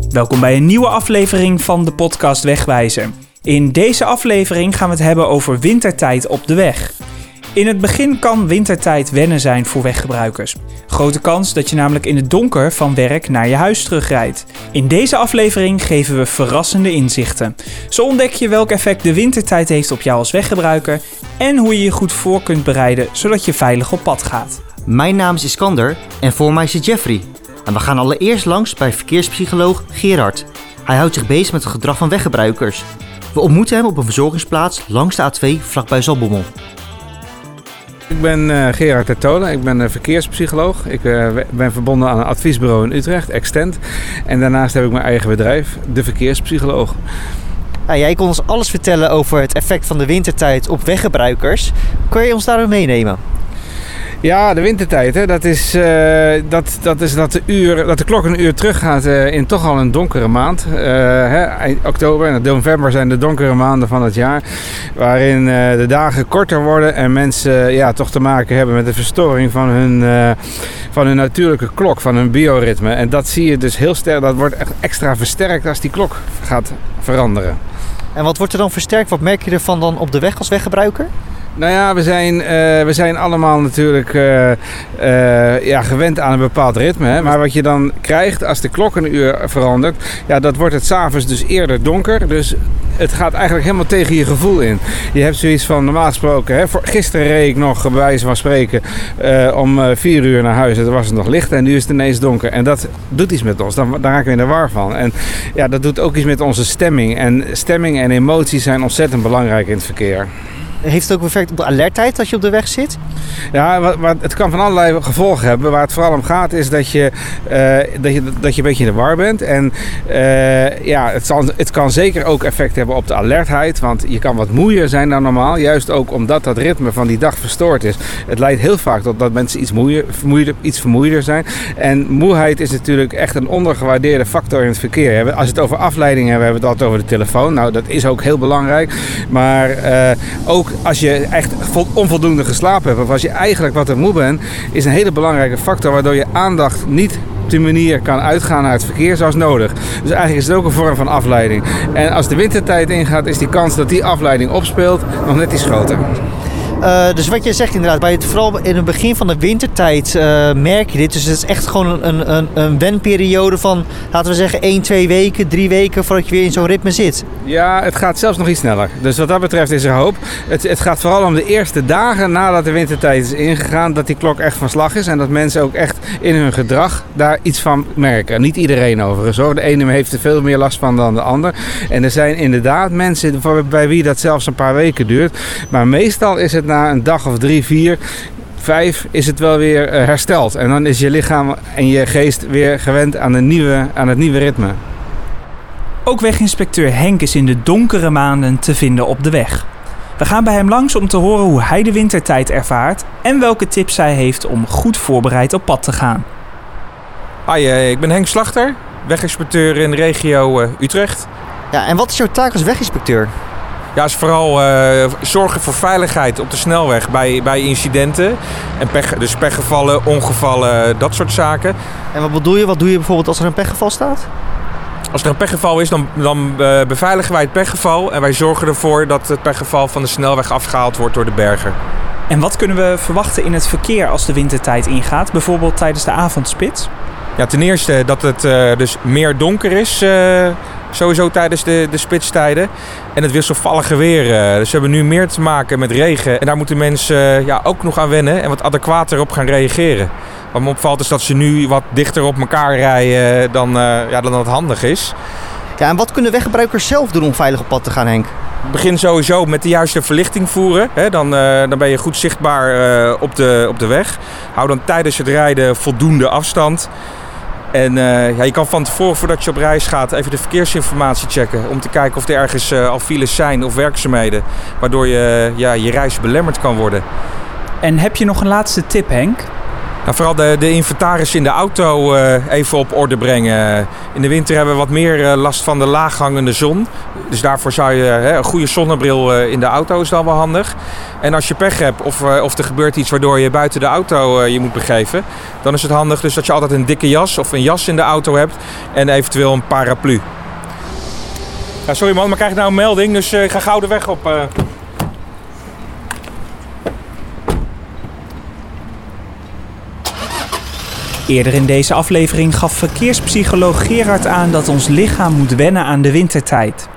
Welkom bij een nieuwe aflevering van de podcast Wegwijzer. In deze aflevering gaan we het hebben over wintertijd op de weg. In het begin kan wintertijd wennen zijn voor weggebruikers. Grote kans dat je namelijk in het donker van werk naar je huis terugrijdt. In deze aflevering geven we verrassende inzichten. Zo ontdek je welk effect de wintertijd heeft op jou als weggebruiker en hoe je je goed voor kunt bereiden zodat je veilig op pad gaat. Mijn naam is Iskander en voor mij zit Jeffrey. En we gaan allereerst langs bij verkeerspsycholoog Gerard. Hij houdt zich bezig met het gedrag van weggebruikers. We ontmoeten hem op een verzorgingsplaats langs de A2 vlakbij Zalbommel. Ik ben uh, Gerard Tertola, ik ben uh, verkeerspsycholoog. Ik uh, ben verbonden aan een adviesbureau in Utrecht, Extent. En daarnaast heb ik mijn eigen bedrijf, De Verkeerspsycholoog. Ja, jij kon ons alles vertellen over het effect van de wintertijd op weggebruikers. Kun je ons daarin meenemen? Ja, de wintertijd, hè, dat, is, uh, dat, dat is dat de, dat de klok een uur teruggaat uh, in toch al een donkere maand. Uh, hè, oktober en november zijn de donkere maanden van het jaar. Waarin de dagen korter worden en mensen ja, toch te maken hebben met de verstoring van hun, van hun natuurlijke klok, van hun bioritme. En dat zie je dus heel sterk, dat wordt echt extra versterkt als die klok gaat veranderen. En wat wordt er dan versterkt? Wat merk je ervan dan op de weg als weggebruiker? Nou ja, we zijn, uh, we zijn allemaal natuurlijk uh, uh, ja, gewend aan een bepaald ritme. Hè? Maar wat je dan krijgt als de klok een uur verandert, ja, dat wordt het s'avonds dus eerder donker. Dus het gaat eigenlijk helemaal tegen je gevoel in. Je hebt zoiets van, normaal gesproken, hè, voor, gisteren reed ik nog, bij wijze van spreken, om vier uur naar huis. En dan was het nog licht en nu is het ineens donker. En dat doet iets met ons, daar, daar raken we in de war van. En ja, dat doet ook iets met onze stemming. En stemming en emoties zijn ontzettend belangrijk in het verkeer. Heeft het ook effect op de alertheid als je op de weg zit? Ja, wat, het kan van allerlei gevolgen hebben. Waar het vooral om gaat is dat je, uh, dat je, dat je een beetje in de war bent. En uh, ja, het, zal, het kan zeker ook effect hebben op de alertheid. Want je kan wat moeier zijn dan normaal. Juist ook omdat dat ritme van die dag verstoord is. Het leidt heel vaak tot dat mensen iets, moeier, vermoeider, iets vermoeider zijn. En moeheid is natuurlijk echt een ondergewaardeerde factor in het verkeer. Als we het over afleiding hebben, hebben we het altijd over de telefoon. Nou, dat is ook heel belangrijk. Maar uh, ook als je echt onvoldoende geslapen hebt of als je eigenlijk wat te moe bent, is een hele belangrijke factor waardoor je aandacht niet op die manier kan uitgaan naar het verkeer zoals nodig. Dus eigenlijk is het ook een vorm van afleiding. En als de wintertijd ingaat, is die kans dat die afleiding opspeelt nog net iets groter. Uh, dus wat je zegt inderdaad, bij het, vooral in het begin van de wintertijd uh, merk je dit. Dus het is echt gewoon een, een, een wenperiode van, laten we zeggen, 1, 2 weken, 3 weken voordat je weer in zo'n ritme zit. Ja, het gaat zelfs nog iets sneller. Dus wat dat betreft is er hoop. Het, het gaat vooral om de eerste dagen nadat de wintertijd is ingegaan, dat die klok echt van slag is. En dat mensen ook echt in hun gedrag daar iets van merken. Niet iedereen overigens. De ene heeft er veel meer last van dan de ander. En er zijn inderdaad mensen bij wie dat zelfs een paar weken duurt. Maar meestal is het een dag of drie, vier, vijf is het wel weer hersteld. En dan is je lichaam en je geest weer gewend aan, een nieuwe, aan het nieuwe ritme. Ook weginspecteur Henk is in de donkere maanden te vinden op de weg. We gaan bij hem langs om te horen hoe hij de wintertijd ervaart en welke tips hij heeft om goed voorbereid op pad te gaan. Hoi, ik ben Henk Slachter, weginspecteur in de regio Utrecht. Ja, en wat is jouw taak als weginspecteur? Ja, is vooral uh, zorgen voor veiligheid op de snelweg bij, bij incidenten. En pech, dus pechgevallen, ongevallen, dat soort zaken. En wat bedoel je? Wat doe je bijvoorbeeld als er een pechgeval staat? Als er een pechgeval is, dan, dan uh, beveiligen wij het pechgeval. En wij zorgen ervoor dat het pechgeval van de snelweg afgehaald wordt door de berger. En wat kunnen we verwachten in het verkeer als de wintertijd ingaat? Bijvoorbeeld tijdens de avondspits? Ja, ten eerste dat het uh, dus meer donker is. Sowieso tijdens de, de spitstijden. En het wisselvallige weer. Uh, dus we hebben nu meer te maken met regen. En daar moeten mensen ja, ook nog aan wennen en wat adequater op gaan reageren. Wat me opvalt is dat ze nu wat dichter op elkaar rijden dan, ja, dan dat handig is. Ja, en wat kunnen weggebruikers zelf doen om veilig op pad te gaan, Henk? Begin sowieso met de juiste verlichting voeren. Hè? Dan, uh, dan ben je goed zichtbaar uh, op, de, op de weg. Hou dan tijdens het rijden voldoende afstand. En uh, ja, je kan van tevoren, voordat je op reis gaat, even de verkeersinformatie checken. Om te kijken of er ergens al files zijn of werkzaamheden. Waardoor je, ja, je reis belemmerd kan worden. En heb je nog een laatste tip, Henk? Nou, vooral de, inventaris in de auto uh, even op orde brengen. In de winter hebben we wat meer uh, last van de laaghangende zon. Dus daarvoor zou je hè, een goede zonnebril uh, in de auto is dan wel handig. En als je pech hebt of, of er gebeurt iets waardoor je buiten de auto je moet begeven... dan is het handig dus dat je altijd een dikke jas of een jas in de auto hebt en eventueel een paraplu. Ja, sorry man, maar krijg ik nou een melding, dus ik ga gauw de weg op. Eerder in deze aflevering gaf verkeerspsycholoog Gerard aan dat ons lichaam moet wennen aan de wintertijd.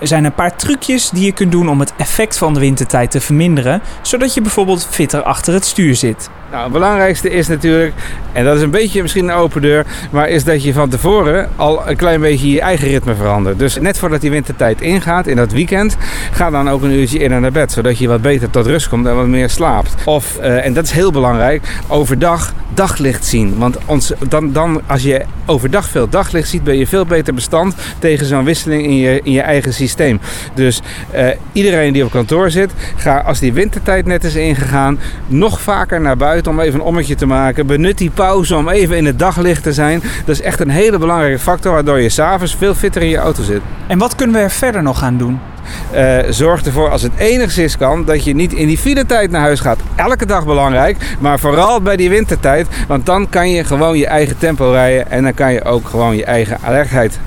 Er zijn een paar trucjes die je kunt doen om het effect van de wintertijd te verminderen, zodat je bijvoorbeeld fitter achter het stuur zit. Nou, het belangrijkste is natuurlijk, en dat is een beetje misschien een open deur, maar is dat je van tevoren al een klein beetje je eigen ritme verandert. Dus net voordat die wintertijd ingaat, in dat weekend, ga dan ook een uurtje eerder naar bed, zodat je wat beter tot rust komt en wat meer slaapt. Of, uh, en dat is heel belangrijk, overdag daglicht zien. Want ons, dan, dan, als je overdag veel daglicht ziet, ben je veel beter bestand tegen zo'n wisseling in je, in je eigen systeem. Dus uh, iedereen die op kantoor zit, ga als die wintertijd net is ingegaan, nog vaker naar buiten om even een ommetje te maken. Benut die pauze om even in het daglicht te zijn. Dat is echt een hele belangrijke factor waardoor je s'avonds veel fitter in je auto zit. En wat kunnen we er verder nog aan doen? Uh, zorg ervoor als het enigszins kan dat je niet in die file tijd naar huis gaat. Elke dag belangrijk, maar vooral bij die wintertijd. Want dan kan je gewoon je eigen tempo rijden en dan kan je ook gewoon je eigen alertheid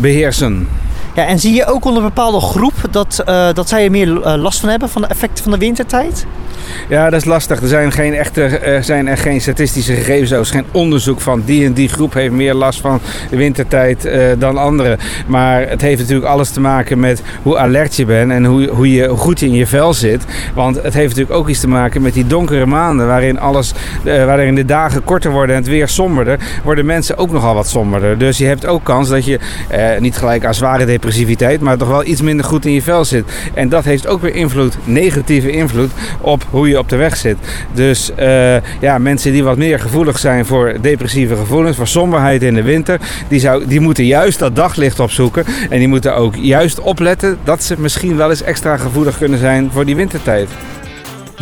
beheersen. Ja, en zie je ook onder een bepaalde groep dat, uh, dat zij er meer last van hebben van de effecten van de wintertijd? Ja, dat is lastig. Er zijn, geen echte, er zijn er geen statistische gegevens over. Er is geen onderzoek van die en die groep heeft meer last van de wintertijd dan anderen. Maar het heeft natuurlijk alles te maken met hoe alert je bent en hoe, hoe, je, goed in je vel zit. Want het heeft natuurlijk ook iets te maken met die donkere maanden waarin, alles, waarin de dagen korter worden en het weer somberder, worden mensen ook nogal wat somberder. Dus je hebt ook kans dat je niet gelijk aan zware depressiviteit, maar toch wel iets minder goed in je vel zit. En dat heeft ook weer invloed, negatieve invloed op hoe je op de weg zit. Dus uh, ja, mensen die wat meer gevoelig zijn voor depressieve gevoelens, voor somberheid in de winter, die, zou, die moeten juist dat daglicht opzoeken. En die moeten ook juist opletten dat ze misschien wel eens extra gevoelig kunnen zijn voor die wintertijd.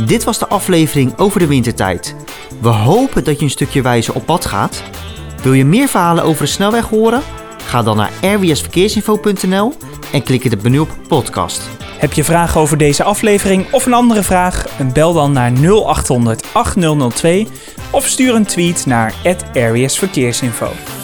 Dit was de aflevering over de wintertijd. We hopen dat je een stukje wijzer op pad gaat. Wil je meer verhalen over de snelweg horen? Ga dan naar rwsverkeersinfo.nl en klik het menu op podcast. Heb je vragen over deze aflevering of een andere vraag? Bel dan naar 0800 8002 of stuur een tweet naar @areasverkeersinfo.